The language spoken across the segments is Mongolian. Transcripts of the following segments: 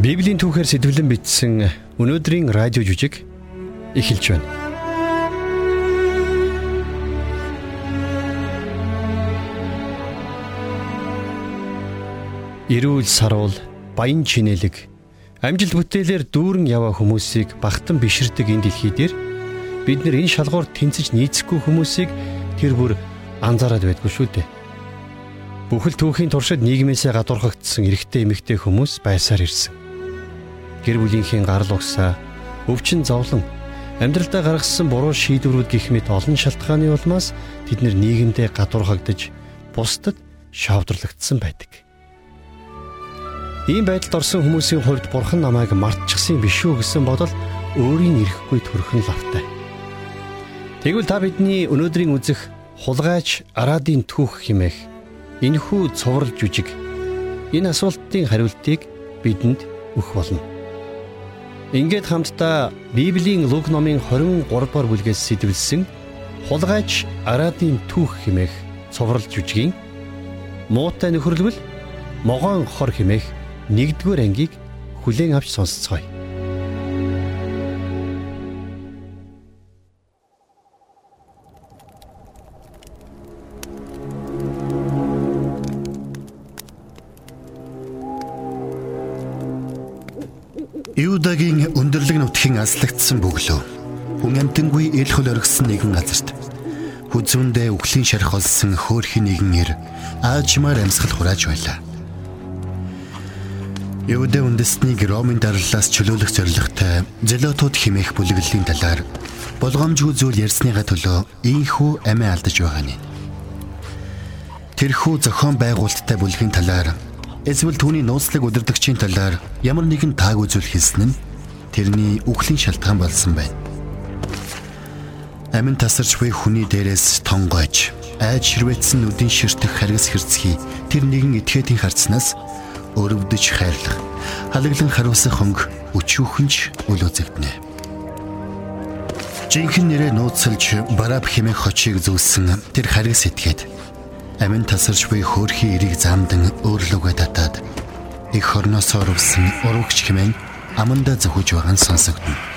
Библийн түүхээр сэтгэлэн бичсэн өнөөдрийн радио жүжиг эхэлж байна. Ирүүл саруул, баян чинэлэг, амжилт бүтээлээр дүүрэн яваа хүмүүсийг багтан биширдэг энэ дэлхий дээр бид нар энэ шалгуур тэнцэж нийцэхгүй хүмүүсийг тэр бүр анзаараад байдгүй шүү дээ. Бүхэл түүхийн туршид нийгмээсээ гадуурхагдсан эрэгтэй эмэгтэй хүмүүс байсаар ирсэн гэр бүлийнхээ гарал угсаа, өвчин зовлон, амьдралдаа гаргасан буруу шийдвэрүүд гих мэт олон шалтгааны улмаас тэд нийгэмдээ гадуурхагдж, бусдад шавдрлагдсан байдаг. Ийм байдалд орсон хүмүүсийн хувьд бурхан намайг мартчихсан биш үү гэсэн бодол өөрийн ирэхгүй төрхөн лавтай. Тэгвэл та бидний өнөөдрийн үзэх хулгайч Арадын түүх химээх энэхүү цоврал жүжиг энэ асуултын хариултыг бидэнд өгөх болно. Ингээд хамтдаа Библийн Лук номын 23 дугаар бүлгээс сэтвэлсэн хулгайч Арадын түүх химээх цоврал жүжигийн муутай нөхөрлөвл могоон хор химээх 1-р ангийг хүлээн авч сонсцгоё. Юудагийн өндөрлөг нутгийн аслагдсан бөглөө. Хүн амтангүй ил хөл оргисон нэгэн газарт хүзүүндээ үхлийн шарх олсон хөөрхийн нэгэн ир аажмаар амьсгал хурааж байлаа. Юудэ үндэснийг Ромын дарлалаас чөлөөлөх зорилготой зелотууд химээх бүлэглэлийн талаар болгоомжгүй зүйл ярьсныга төлөө ийхүү амиа алдаж байгаа нь. Тэрхүү зохион байгуулалттай бүлгийн талаар Эсвэл түүний нууцлаг удирдагчийн талаар ямар нэгэн тааг үзүүл хийсэн нь тэрний үхлийн шалтгаан болсон байна. Амин тасарч буй хүний дээрээс тонгойж, айж ширвэцсэн нүдийн ширтэх харгас хэрцгий тэр нэгэн этгээдийн харцнаас өрөвдөж хайрлах, халаглан хариусах хөнгө өчүүхэнч үл үзэгдэнэ. Жинхэнэ нэрээ нууцлж бараб хэмээх хочийг зүүсэн тэр харгас этгээд амин тасарч буй хөөрхий эрийг замдан өөрлөгөө татаад их хорноос орвсон урагч хэмээн аманда зөвхөж байгаа нь сонсогдно.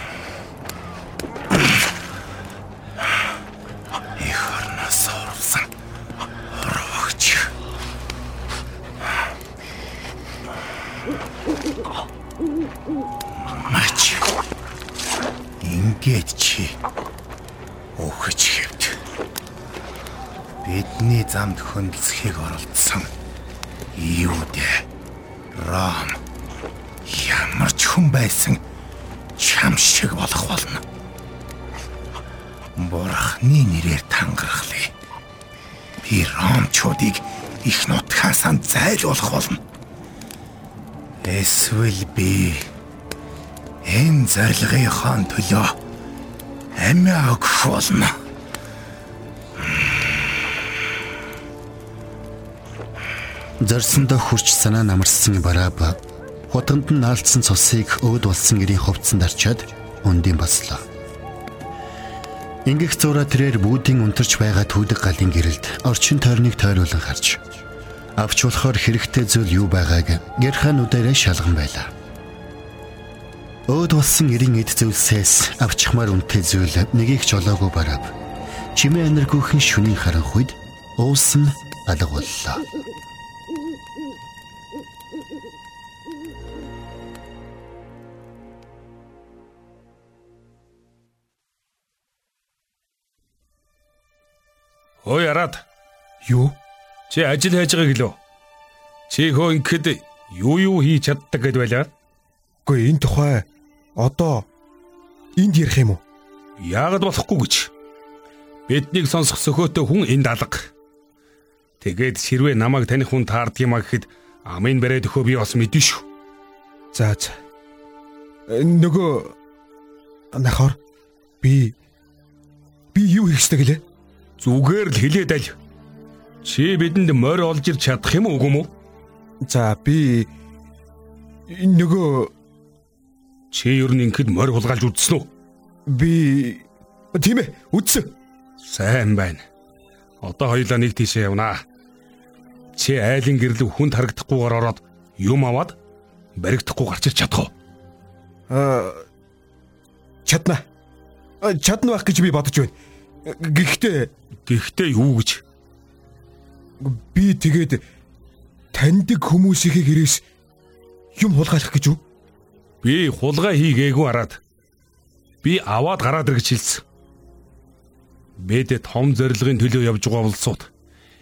Ромчуудыг их нутгаасаа зайлуулах болно эсвэл би энэ зорилгынхон төлөө амиа өгөх болно Зорсондоо хурч санаа намарсан барааб хутганд нь наалдсан цусыг өөд болсон гэрийн хувцсанд арчаад өндийн бослоо. Ингэх зураа тэрээр бүүдийн унтарч байгаа түүдэг галын гэрэлд орчин тойрныг тойруулан харж авч болохоор хэрэгтэй зүйл юу байгааг гэрхаануудаараа шалган байлаа. Өөд болсон гэрийн эд зүйлсээс авчихмаар үнэтэй зүйл нэгийг ч олоогүй бараав. Чимээ анаргүйхэн шүнийн харанхуйд уусан алга боллоо. Ой араад. Юу? Чи ажил хайж байгааг лөө. Чи хөө ингэхэд юу юу хийж чаддаг гэд байлаа? Үгүй энэ тухай одоо энд ярих юм уу? Яагаад болохгүй гэж. Биднийг сонсох сөхөөтэй хүн энд алга. Тэгээд сэрвээ намайг таних хүн таард юм а гэхэд амын барайд өхөө би бас мэдэн шүү. За за. Э, Нөгөө нахор би би юу хийх ёстой гэлээ? Зүгээр л хэлээд аль. Чи бидэнд морь олж ир чадах юм уу үгүй юу? За би нөгөө чи ер нь ингэхэд морь хулгайлж үдсэн үү? би тийм ээ үдсэн. Сайн байна. Одоо хоёулаа нэг тийшээ явнаа. Чи айлын гэрлэг хүнд харагдахгүйгээр ороод юм аваад баригдахгүй гарч ир чадах уу? Аа чадна. Чадна байх гэж би бодож байна. Гэхдээ Гэхдээ юу гэж? би тэгээд таньдаг хүмүүсийнхээ гэрээс юм хулгайлах гэж юу? Би хулгай хийгээгүй хараад би аваад гараад ир гэж хэлсэн. Бэдэ том зорилгын төлөө явж байгаа улсууд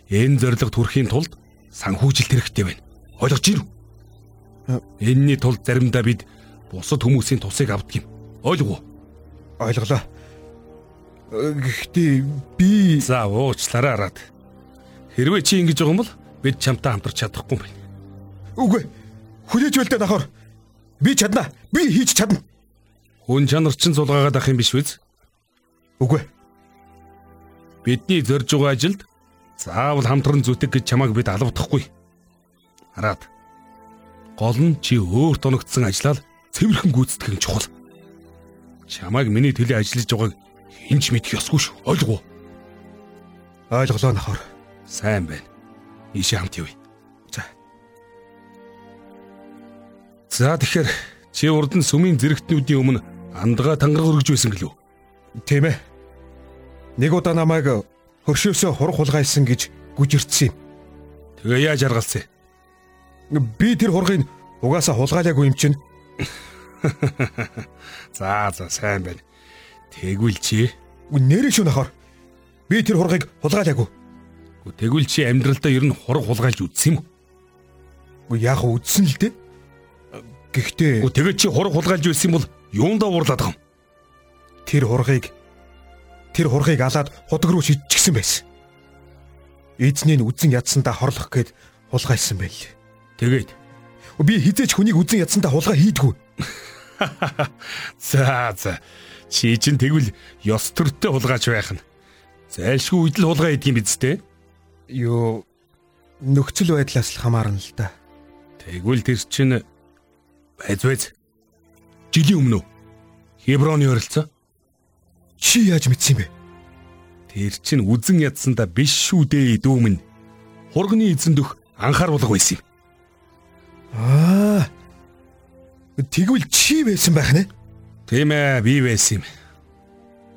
энэ зорилгод хүрэхийн тулд санхүүжилт хэрэгтэй байна. Ойлгож байна уу? Энийний тулд заримдаа бид бусад хүмүүсийн тусыг авдаг юм. Ойлгов уу? Ойлголоо. Гэхдээ би За уучлаарай араад. Хэрвээ чи ингэж байгаа юм бол бид чамтай хамтарч чадахгүй юм байна. үгүй хүлээж байлдаа давхар. Би чадна. Би хийж чадна. Хүн чанар чин зулгаагаад ах юм биш үү? Үгүй. Бидний зорж байгаа ажилд заавал хамтран зүтэг гэж чамайг бид алавдахгүй. Хараад. Гол нь чи өөр тоногдсон ажиллаад цэвэрхэн гүйцэтгэх нь чухал. Чамайг миний төлөө ажиллаж байгааг хинч мэдэх ёсгүй шүү. Ойлгов уу? Ойлголоо давхар. Сайн байна. Ийшээ хамт явъя. За. За тэгэхээр чи урд нь сүмийн зэрэгтнүүдийн өмнө андгаа тангараг өргөж байсан гэлөө. Тийм ээ. Нэг удаа намайг хөршөөсөө хурх хулгайлсан гэж гүжирдсэн Тэгээ яаж аргалсан? юм. Би тэр хургыг угаасаа хулгайлаагүй юм чинь. За за сайн байна. Тэгвэл чи Нэрээ шүү нахаар. Би тэр хургыг хулгайлаагүй. тэгвэл чи амьдралдаа ер нь хураг хулгайлж үзсэн юм уу? Үгүй яг үдсэн л дээ. Гэхдээ Үгүй тэгээд чи хураг хулгайлж байсан юм бол юундаа уурлаад юм? тэр хургыг тэр хургыг алаад худаг руу шидчихсэн байсан. Эзнийг үдсэн ядсандаа хорлох гээд хулгайлсан байл. Тэгээд Би хизээч хүнийг үдсэн ядсандаа хулгай хийдгүү. за за чи чинь тэгвэл ёс төртөө хулгайч байх нь. Зайлшгүй үдл хулгай хийдэг юм биз дээ? Юу нөхцөл байдлаас л хамаарна л да. Тэгвэл тэр чинь байз байз. Жилийн өмнө? Хеброны ойролцоо. Чи яаж мэдсэн бэ? Тэр чинь үзен ядсандаа биш шүү дээ дүүмэн. Хурганы эзэн дөх анхааруулга байсан юм. Аа. Тэгвэл чи байсан байх нэ? Тийм ээ, би байсан юм.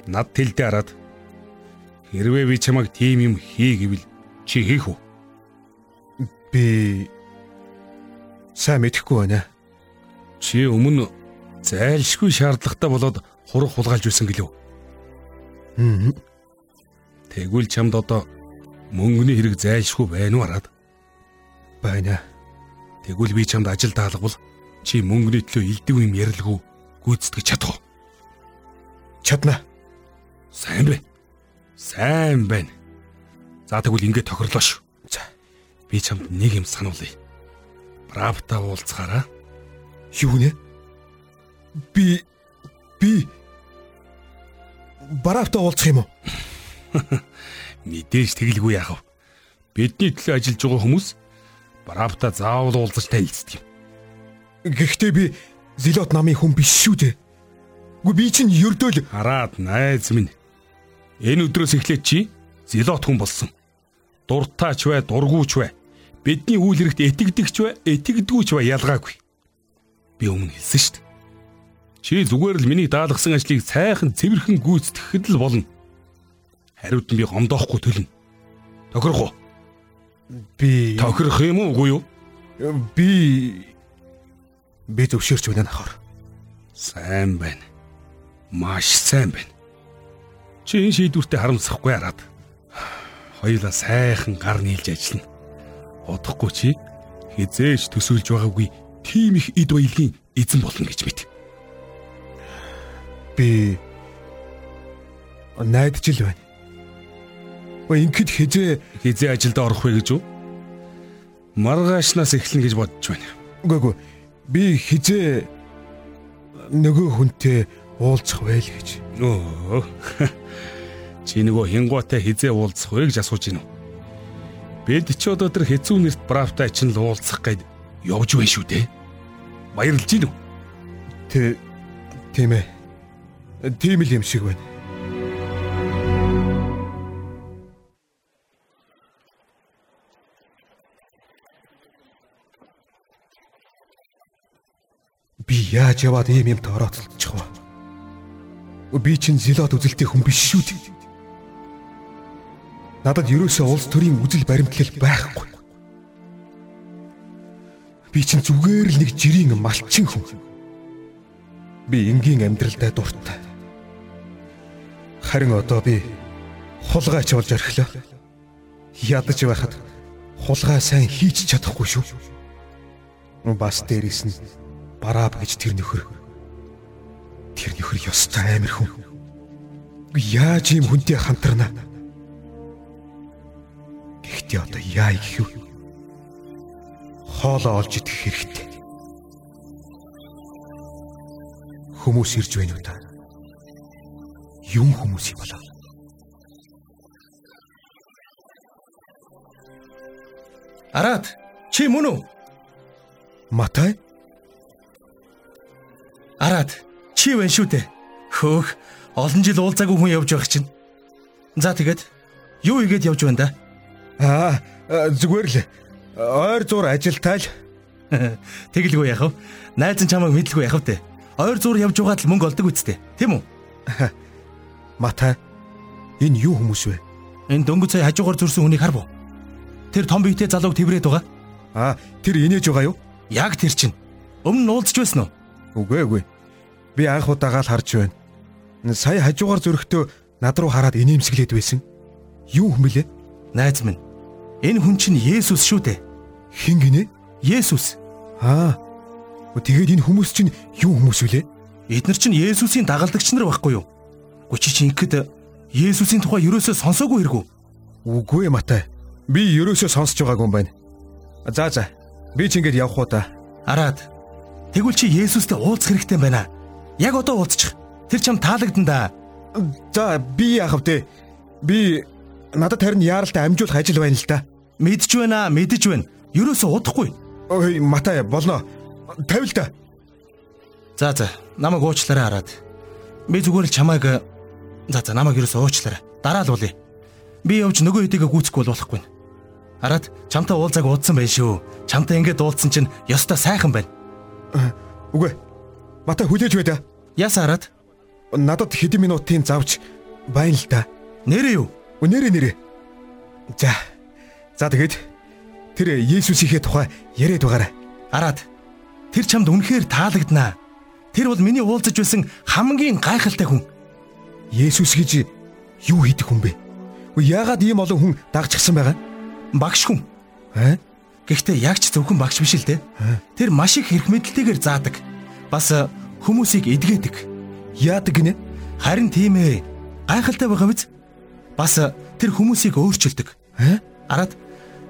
Над тэлдэ хараад хэрвээ би чамайг тийм юм хий гэвэл чи хийх үү? Би сайн мэдэхгүй байна. Чи өмнө зайлшгүй шаардлагатай болоод хурах хулгайлж байсан гэлөө. Хм. Тэгвэл чамд одоо мөнгөний хэрэг зайлшгүй байна уу хараад. Байна. Тэгвэл би чамд ажил даалгавал чи мөнгөний төлөө илдэг юм ярилгүй гүйцэтгэж чадах уу? Чадна. Сайн байна. Сайн байна. За тэгвэл ингэ тохирлоо шүү. За. Би чамд нэг юм сануулъя. Бравта уулзгаараа. Юу нэ? Би би бараавта уулзах юм уу? Мэдээж тэгэлгүй яах вэ? Бидний төлөө ажиллаж байгаа хүмүүс Бравта заавал уулзаж танилцдаг юм. Гэхдээ би Зилот намын хүн биш шүү дээ. Үгүй би чинь ердөөл Хараад найз минь. Энэ өдрөөс эхлээд чи зилот хүн болсон. Дуртаач бай, дургуйч бай. Бидний үйл хэрэгт итгэдэгч бай, итгэдэггүйч бай ялгаагүй. Би өмнө хэлсэн шүү дээ. Чи зүгээр л миний даалгасан ажлыг сайхан цэвэрхэн гүйцэтгэхэд л болно. Хариуд нь би гомдоохгүй төлнө. Тохирох уу? би Тохирох юм уу үгүй юу? би би зөвшөөрч байна нахаар. Сайн байна. Маш сайн байна. Чи энэ шийдвэртээ харамсахгүй хараад. Хоёулаа сайхан гар нийлж ажиллана. Удахгүй чи хизээж төсөөлж байгаагүй тийм их эд баялагын эзэн болно гэж мэд. Би найдаж л байна. Өө ингээд хизээ Хизээ ажилд орох вэ гэж үү? Маргаашнаас эхэлнэ гэж бодож байна. үгүй үгүй би хизээ нөгөө хүнтэй уулзах байл гэж. Өө. Чи нөгөө хингуатай хизээ уулзах вэ гэж асууж уу? Бид ч одоо тэр хэцүү нэрт бравтай чинь л уулзах гээд явж байна шүү дээ. Баярлж гин үү? Тэ тийм ээ. Тийм л юм шиг байна. Яаж яваад ийм юмд орооцолдчих вэ? Би чинь зилот үзэлтэй хүн биш шүү дээ. Надад ерөөсөө улс төрийн үзэл баримтлал байхгүй. Би чинь зүгээр л нэг жирийн малчин хүн. Би энгийн амьдралдаа дуртай. Харин одоо би хулгайч болж орхилоо. Ядаж байхад хулгай сайн хийж чадахгүй шүү. Бас дээрэс нь барааб гэж тэр нөхөр. Тэр нөхөр ёстой амир хүн. Яаж ийм хүнтэй хамтрана? Гэхдээ одоо яа гэх вэ? Хоолоо олж идэх хэрэгтэй. Хүмүүс ирж байна уу та? Юм хүмүүс юм болоо. Араад чи мөн үү? Матай? Араад чи вэ шүү дээ. Хөөх олон жил уулзаагүй хүн явж байх чинь. За тэгээд юу игээд явж байна да? Аа зүгээр л ойр зур ажилтаа л Тэгэлгүй яхав. Найз нь чамайг мэдлгүй яхав те. Ойр зур явж байгаад л мөнгө олдог үсттэй. Тийм үү? Матай энэ юу хүмүүс вэ? Энэ дөнгөж сая хажуугаар зурсан хүнийг харв уу? Тэр том биетэй залууг тэврээд байгаа. Аа тэр инээж байгаа юу? Яг тэр чинь. Өмнө нь уулзч байсан уу? Үгүй үгүй. Би анх удаага л харж байна. Сая хажуугаар зөрөхдөө над руу хараад инээмсэглээд байсан. Юу хүн бэлээ? Найз минь. Энэ хүн чинь Есүс шүү дээ. Хин гинэ? Есүс. Аа. Тэгээд энэ хүмүүс чинь юу хүмүүс вүлээ? Эднэр чинь Есүсийн дагалдагч нар байхгүй юу? Гүчи чи ингэхэд Есүсийн тухай ерөөсөө сонсоогүй хэрэггүй. Үгүй Матай. Би ерөөсөө сонсож байгаагүй юм байна. За за. Би ч ингэж явах уу та. Араад. Тэгвэл чи Есүстэй уулзах хэрэгтэй байна. Яг одоо уулзчих. Тэр чам таалагдан да. За би яах вэ? Би надад харин яаралтай амжуулах ажил байна л да. Мэдж байна, мэдж байна. Ерөөсөө удахгүй. Ой, Матай болно. Тавил та. За за, намайг уучлаарай хараад. Би зүгээр л чамайг за за намайг ерөөсөө уучлаарай. Дараа л уулъя. Би явж нөгөө хэдийгээ гүйцэхгүй болохгүй. Хараад чамтай уулзааг уудсан байх шүү. Чамтай ингэж уулзсан чинь ёстой сайхан байна. Үгүй. Матай хүлээж бай да. Яса хараад Надад хэдэн минутын завж байна л да. нэрээ юу? Нэрэ нэрэ. За. За тэгээд тэр Есүсийнхээ тухай яриад байгаарай. Араад тэр чамд үнэхээр таалагднаа. Тэр бол миний уулзаж байсан хамгийн гайхалтай хүн. Есүс гэж юу хийдэг хүн бэ? Яагаад ийм олон хүн дагчихсан байгаа? Багш хүн. Аа? Гэхдээ яг ч зөвхөн багш биш л дээ. Тэр маш их хэрэг мэдэлтэйгээр заадаг. Бас э, хүмүүсийг эдгээдэг. Яадаг гинэ? Харин тийм ээ. Гайхалтай байгаа биз? Бас э, тэр хүмүүсийг өөрчилдөг. Аа? Араад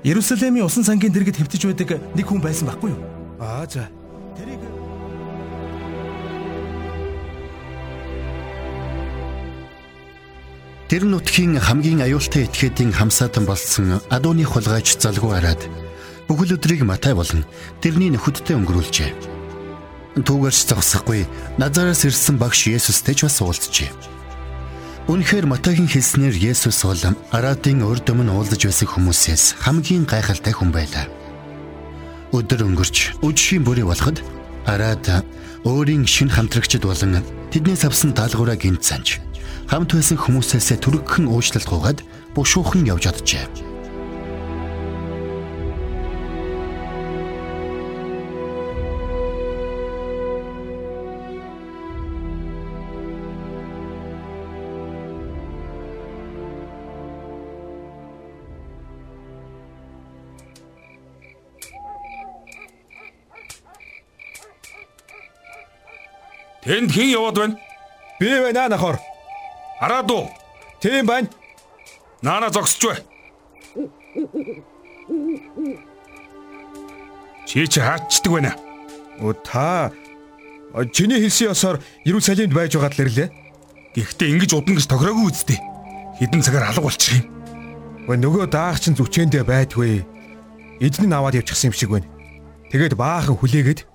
Иерусалимийн усан сангийн дэргэд хэвтэж байдаг нэг хүн байсан байхгүй юу? Аа за. Тэрийг Тэр нутгийн хамгийн аюултай этгээдийн хамсаатан болсон Адууны хулгайч залгуу хараад бүхэл өдрийг Матай болон тэрний нөхөдтэй өнгөрүүлжээ. Түүгээрч зогсохгүй Назараас ирсэн багш Есүстэй ч бас уулзжээ. Үнэхээр Матайгийн хэлснээр Есүс бол Арадын урд өмнө уулзаж байсан хүмүүсээс хамгийн гайхалтай хүн байлаа. Өдөр өнгөрч үдшийн бүрий болоход Арад өөрийн шин хамтрагчд болон тэднээс авсан даалгавраа гинт санж хамт байсан хүмүүсээс түргхэн уучлалт гуйгаад бушуухан явж оджээ. Тэнд хэн яваад байна? Би байна нахор. Хараад уу? Тийм байна. Наана зогсож бай. Чи чи хаачдаг байна. Оо та чиний хэлсэн ёсоор Иерусалимд байж байгаад л ирлээ. Гэхдээ ингэж удан гэж тохироогүй үсттэй. Хідэн цагаар алга болчих юм. Өө нөгөө даах чин зүчээндээ байдгүй. Эзэн нь аваад явчихсан юм шиг байна. Тэгээд баахан хүлээгээд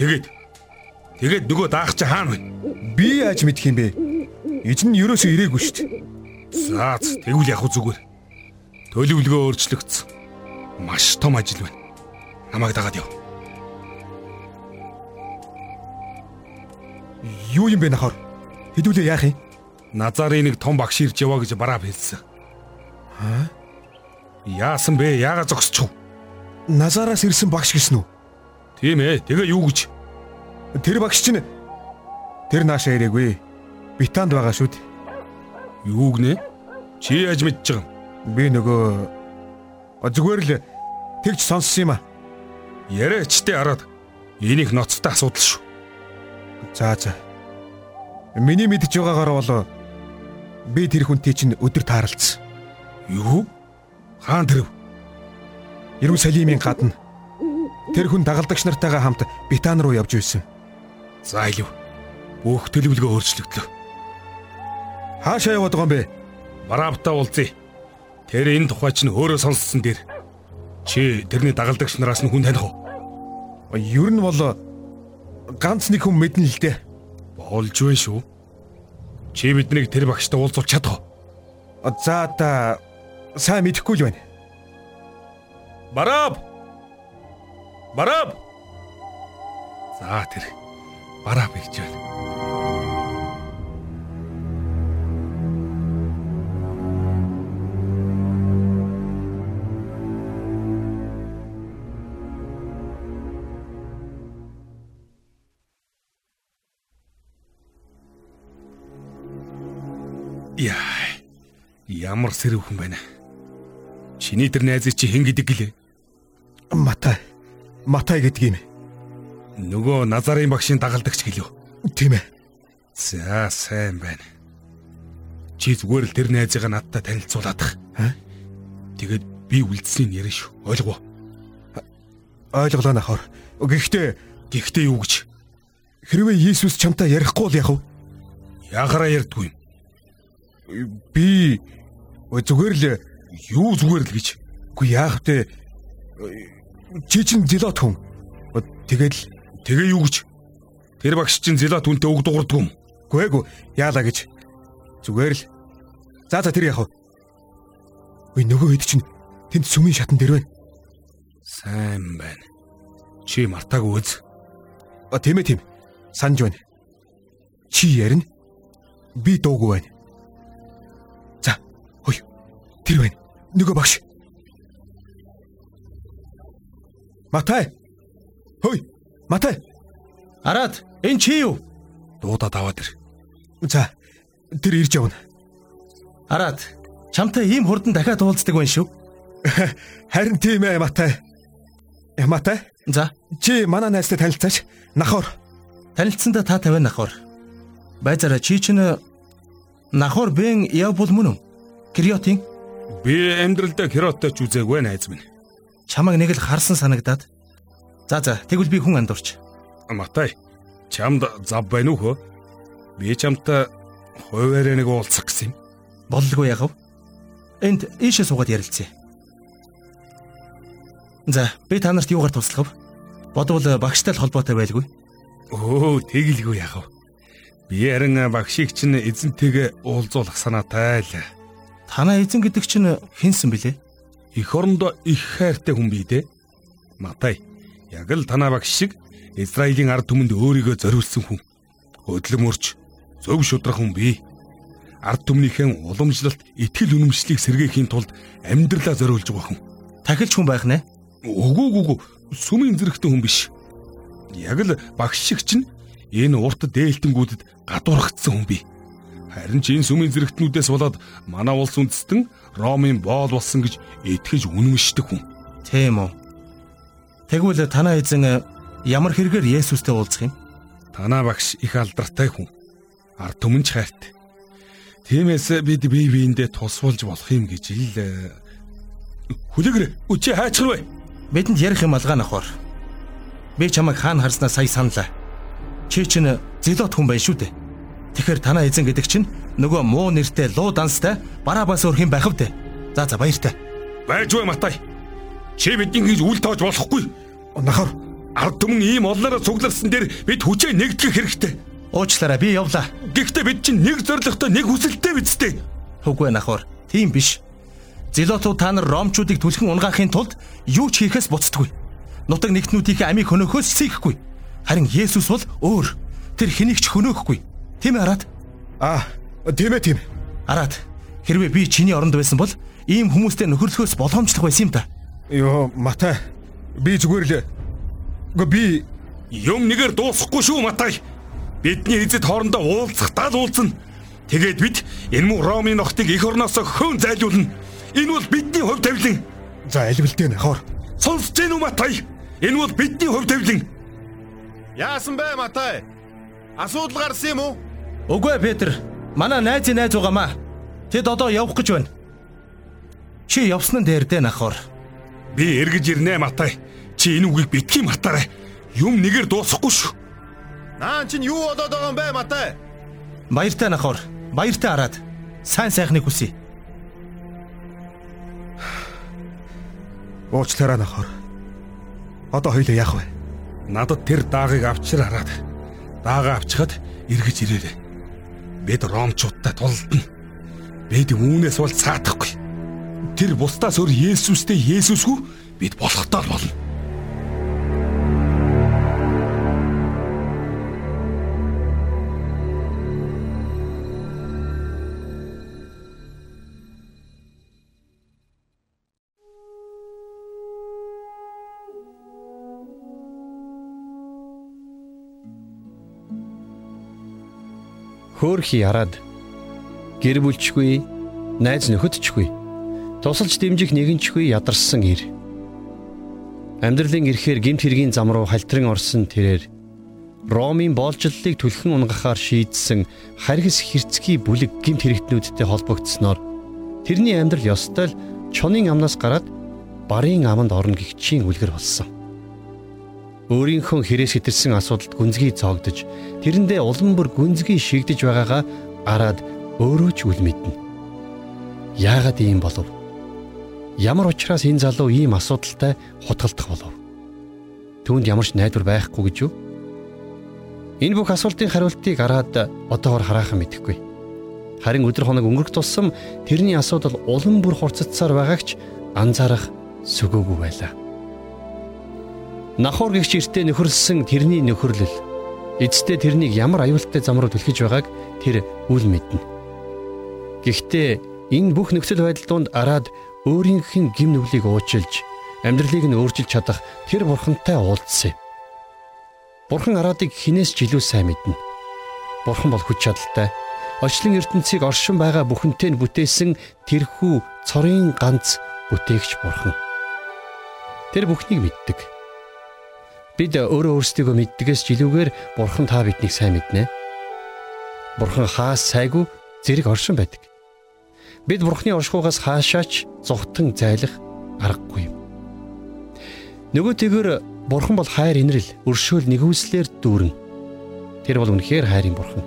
Тэгээд тэгээд нөгөө даах чи хаана вэ? би яаж мэдх юм бэ? Эзэн нь ерөөсөө ирээгүй шүү дээ. За тэгвэл яг зүгээр. Төлөвлөгөө өөрчлөгдсөн. Маш том ажил байна. Намайг дагаад яв. Юу юм бэ нахаар? Хэдүүлээ яах юм? Назарын нэг том багш ирж яваа гэж бараа хэлсэн. Аа? Яасан бэ? Яага зогсчих вэ? Назараас ирсэн багш гэсэн үү? Тийм ээ. Тэгээ юу гэж? Тэр багш чинь тэр наашаа ирээгүй. Битанд байгаа шүү дээ. Юу гинэ? Чи яаж мэдж байгаа юм? Би нөгөө зүгээр л тэгж сонссон юм аа. Яриачтэй хараад энийг ноцтой асуудал шүү. За за. Миний мэдж байгаагаар бол би тэр хүнтэй чинь өдөр таарлцсан. Юу? Хаан тэрв? Иерусалимийн гадна тэр хүн дагалдагч нартайгаа хамт Битан руу явж байсан. За илв. Бүх төлөвлөгөө өөрчлөгдлөө. Хаашаа яваад байгаа юм бэ? Бараавтаа уулзъя. Тэр энэ тухай чинь өөрөө сонссон дээр. Чи тэрний дагалдагч нараас нь хүн таних уу? Ер нь бол ганц нэг хүн мэднэ л дээ. Болж байна шүү. Чи биднийг тэр багштай уулзуулж чадах уу? За та сайн мэдэхгүй л байна. Бараав. Бараав. За тэр бараав гэж байна. Яа. Ямар сэрв хүн байна. Чиний тэр найзыг чи хэн гэдэг гэлээ? Матай. Матай гэдэг юм. Нөгөө Назарын багшийн дагалдагч гэлөө. Тийм ээ. За сайн байна. Чи зүгээр л тэр найзыг надтай танилцуулаадах. Аа? Тэгээд би үлдсэнийг яриа шүү. Ойлгов уу? Ойлголоо нахаар. Гэхдээ Гэхдээ юу гэж? хэрвээ Иесус чамтай ярихгүй бол яах вэ? Ягараа ярьдгүй юм. Би зүгээр л Юу зүгээр л гэж. үгүй яах вэ? Чи чинь зилот хүн. Тэгэл Тэгээ юу гэж? Тэр багш чинь зилат үнтэй үг дуурдаг юм. гүйгүү яалаа гэж. Зүгээр л. За за тэр яах вэ? Үй нөгөө хэд чинь тэнд сүмийн шатан дээр байна. Сайн байна. Чи мартаагүй үз. А тийм ээ тийм. Санж байна. Чи ярина. Би дуугүй байна. За. Хой. Тэр байна. Нөгөө багш. Матай. Хой. Матай. Араад энэ чи юу? Дуудаад аваад ир. За. Тэр ирж явна. Араад чамтай ийм хурдан дахиад уулздаг байна шүү. Харин тийм ээ Матай. Э, Матай. За, Чи манай найзтай танилцаач. Нахор. танилцсандаа та тавина нахор. Байзаараа чи чинь нахор бэн явбул мөн үү? Криотин Би амьдралдаа кероттой ч үзээгүй найз минь. чамайг нэг л харсан санагдаад. За за, тэгвэл би хүн андуурч. Матай. Чамд зав байна уу хөө? Би чамтай хуваараа нэг уулзах гэсэн юм. Боллгүй яхав. Энд ийшээ суугаад ярилцъя. За, би та нарт юугаар туслах вэ? Бодвол багштай л холбоотой байлгүй. Өө, тэгэлгүй вэ? Би харин багшийг чинь эзэнтэйгээ уулзуулах санаатай л. Танаа эзэн гэдэг чинь хинсэн бilé? Эх орондоо их хайртай хүн бий дээ. Матай. Яг л танаа багш шиг Израилийн ард түмэнд өөрийгөө зориулсан хүн. Хөдлөмөрч, зөв шудрах хүн бий. Ард түмнийхэн уламжлалт, итгэл үнэмшлийг сэргээхийн тулд амьдралаа зориулж байгаа хүн. Тахилч хүн байх нэ? Үгүй үгүй сүмийн зэрэгтэй хүн биш. Яг л багш шиг чинь энэ урт дээлтэнгүүдэд гадуурхагдсан хүн бий. Харин ч энэ сүмийн зэрэгтнүүдээс болоод манай улс үндэстэн Ромын боол болсон гэж итгэж үнэмшдэг хүн. Тийм үү. Тэгвэл танаа эзэн ямар хэрэгээр Есүстэй уулзах юм? Танаа багш их алдартай хүн. Ард түмэнч хайртай. Тиймээс бид бие биендээ тусвалж болох юм гэж л э, хүлээгэр үчи хайчрав. Бидэнд ярих юм алгаа нахвар. Би чамайг хаана харснаа сая саналаа. Чи чинь зилот хүн байна шүү дээ. Тэгэхээр танаа эзэн гэдэг чинь нөгөө муу нэртэй луу данстай Барабас өөр хэм байх вдэ. За за баяртай. Байж бай Матай. Чи бидний хийж үл тоож болохгүй. Нахор. Ард түмэн ийм олноороо цугларсан дээр бид хүчээ нэгтгэх хэрэгтэй. Уучлаарай би явлаа. Гэхдээ бид чинь нэг зоригтой нэг хүсэлтэй бидтэй. Үгүй нахвар. Тийм биш. Зилотууд та нар ромчуудыг түлхэн унгаахын тулд юу ч хийхээс буцдаггүй. Нутаг нэгтнүүдийнхээ амийг хөнөөхөөс сийхгүй. Харин Есүс бол өөр. тэр хэнийг ч хөнөөхгүй. Тийм ээ Араад? Аа, тийм ээ тийм. Араад хэрвээ би чиний оронд байсан бол ийм хүмүүстэй нөхөрлөхөөс боломжлох байсан юм да. Йоо, Матай. Би зүгээр л Гэ би юм нэгээр дуусахгүй шүү Матай. Бидний эзэд хоорондоо уулзах дал уулзна. Тэгээд бид энэ муу Ромын нохтыг эх орноос хөөн зайлуулна. Энэ бол бидний хувь тавилан. За альвэлтэй нахор. Сонсож гин үү Матай? Энэ бол бидний хувь тавилан. Яасан бэ Матай? Асуудал гарсан юм уу? Үгүй ээ Петр. Манай найзын найз угаамаа. Тэд одоо явах гэж байна. Чи явсан нь дээр дээ нахор. Би эргэж ирнэ Матай. Чи энэ үгийг битгий матаарай. Юм нэгээр дуусахгүй шүү. Наан чинь юу болоод байгаа юм бэ Матай? Баяртай нахор. Баяртай хараад. Сайн сайхныг хүсье. Уучлаарай нахор. Одоо хоёлоо яах вэ? Надад тэр даагыг авчир хараад. Даагаа авчихад эргэж ирээрэй. Бид ромчуудтай тулдна. Бид үүнээс бол цаадахгүй. Тэр бусдаас өөр Есүстэй Есүсгүй бид болохтой болно. Хөөхий хараад гэр бүлчгүй найз нөхөдчгүй тусалж дэмжих нэгэнчгүй ядарсан ир амьдралын ирэхээр гимт хэргийн зам руу халтран орсон тэрээр Ромын боолжллыг түлхэн унгахаар шийдсэн харгас хэрцгий бүлэг гимт хэрэгтнүүдтэй холбогдсноор тэрний амьдрал ёстой л чонын амнаас гараад барын аманд орно гихчийн үлгэр болсон. Өөрийнхөө хэрэг сэтэрсэн асуудалд гүнзгий цоогдож тэрэндээ улам бүр гүнзгий шигдэж байгаагаа араад өөрөө ч үл мэднэ. Яагаад ийм болов? Ямар учраас энэ залуу ийм асуудалтай хутгалдах болов? Түүнд ямар ч найдвар байхгүй гэж юу? Энэ бүх асуултын хариултыг араад одоогор хараахан мэдэхгүй. Харин өдөр хоног өнгөрөх тусам тэрний асуудал улам бүр хурцдсаар байгаагч анзаарах сүгөөгүй байлаа. Нахур гихч эртээ нөхөрлсөн тэрний нөхөрлөл эцэстээ тэрнийг ямар аюултай зам руу түлхэж байгааг тэр үл мэднэ. Гэхдээ энэ бүх нөхцөл байдал донд араад өөрийнх нь гим нүглийг уучилж амьдралыг нь өөрчилж чадах тэр бурхантай уулзсан юм. Бурхан араадыг хинээс ч илүү сайн мэднэ. Бурхан бол хүч чадалтай. Очлон ертөнцийг оршин байгаа бүхэнтэй нь бүтээсэн тэрхүү цорын ганц бүтээгч бурхан. Тэр бүхнийг мэддэг. Бид өөрөө өөрсдийгөө мэддгээс ч илүүгээр Бурхан та биднийг сайн мэднэ. Бурхан хаас сайгүй зэрэг оршин байдаг. Бид Бурханы оршихугаас хаашаач зүгтэн зайлах аргагүй юм. Нөгөөтэйгөр Бурхан бол хайр инрэл, өршөөл нэгүслэр дүүрэн. Тэр бол үнэхээр хайрын Бурхан.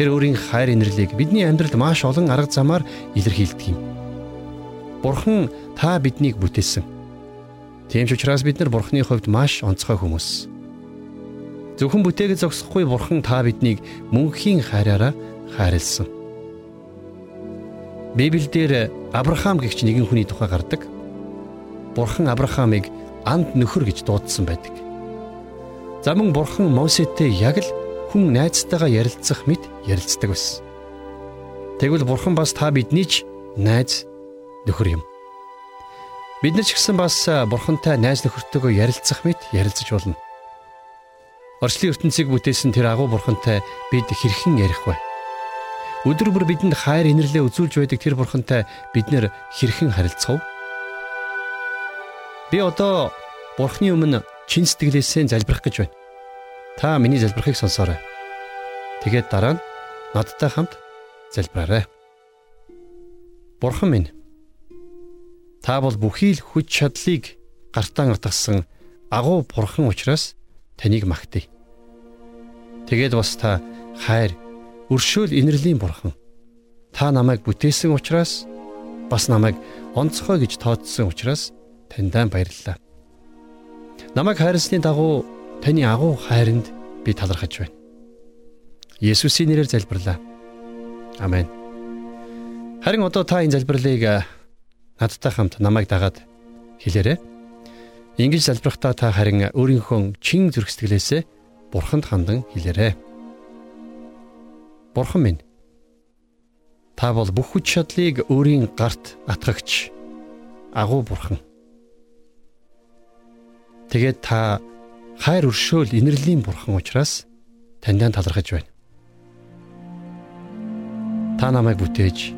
Тэр өөрийн хайр инрэлийг бидний амьдралд маш олон арга замаар илэрхийлдэг юм. Бурхан та биднийг бүтээсэн Тийм ч учраас бид нар Бурхны хувьд маш онцгой хүмүүс. Зөвхөн бүтээгээ зогсохгүй Бурхан та биднийг мөнхийн хайраараа хайрлсан. Библиэлд Авраам гэгч нэгэн хүний тухай гардаг. Бурхан Авраамыг анд нөхөр гэж дуудсан байдаг. За мөн Бурхан Мосетэй яг л хүн найзтайгаа ярилцах мэт ярилцдаг байсан. Тэгвэл Бурхан бас та бидний ч найз нөхөр юм. Бид нар ч гэсэн бас бурхантай найз нөхөртөөгөө ярилцах мэт ярилцаж болно. Орчлын ертөнцийг бүтээсэн тэр агуу бурхантай бид хэрхэн ярих вэ? Өдөр бүр бидэнд хайр инэрлээ үзүүлж байдаг тэр бурхантай бид нэр хэрхэн харилцах вэ? Би одоо бурхны өмнө чин сэтгэлээсээ залбирах гэж байна. Та миний залбирахыг сонсоорой. Тэгээд дараа нь надтай хамт залбираарай. Бурхан минь Та бол бүхий л хүч чадлыг гартаан атгсан агуу бурхан учраас таныг магтъя. Тэгээд бас та хайр, өршөөл инэрлийн бурхан. Та намайг бүтээсэн учраас бас намайг онцгой гэж тооцсон учраас таньдаа баярлалаа. Намайг хайрлсны дагуу таны агуу хайранд би талархаж байна. Есүсийн нэрээр залбирлаа. Амен. Харин одоо та энэ залбирлыг надтай хамт намайг дагаад хэлээрэй. Ингэж залбирахдаа та харин өөрийнхөө чин зүрх сэтгэлээсээ Бурханд хандан хэлээрэй. Бурхан минь та бол бүх хүч чадлыг өөрийн гарт атгагч агуу бурхан. Тэгээд та хайр өршөөл инэрлийн бурхан учраас таньдаа талархаж байна. Та намайг бүтээж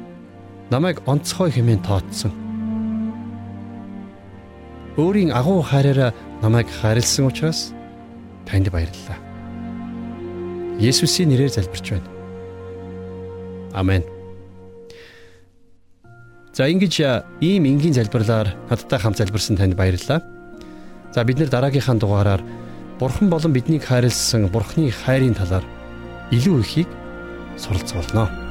намайг онцгой хэмээн тооцсон. Өөрийн агуу хайраараа намайг хайрлсан учраас танд баярлалаа. Есүсийн нэрээр залбирч байна. Амен. За ингэж ийм энгийн залбирлаар надтай хамт залбирсан танд баярлалаа. За бид нэр дараагийнхаа дугаараар Бурхан болон биднийг хайрлсан Бурханы хайрын талаар илүү ихийг суралцгаулнаа.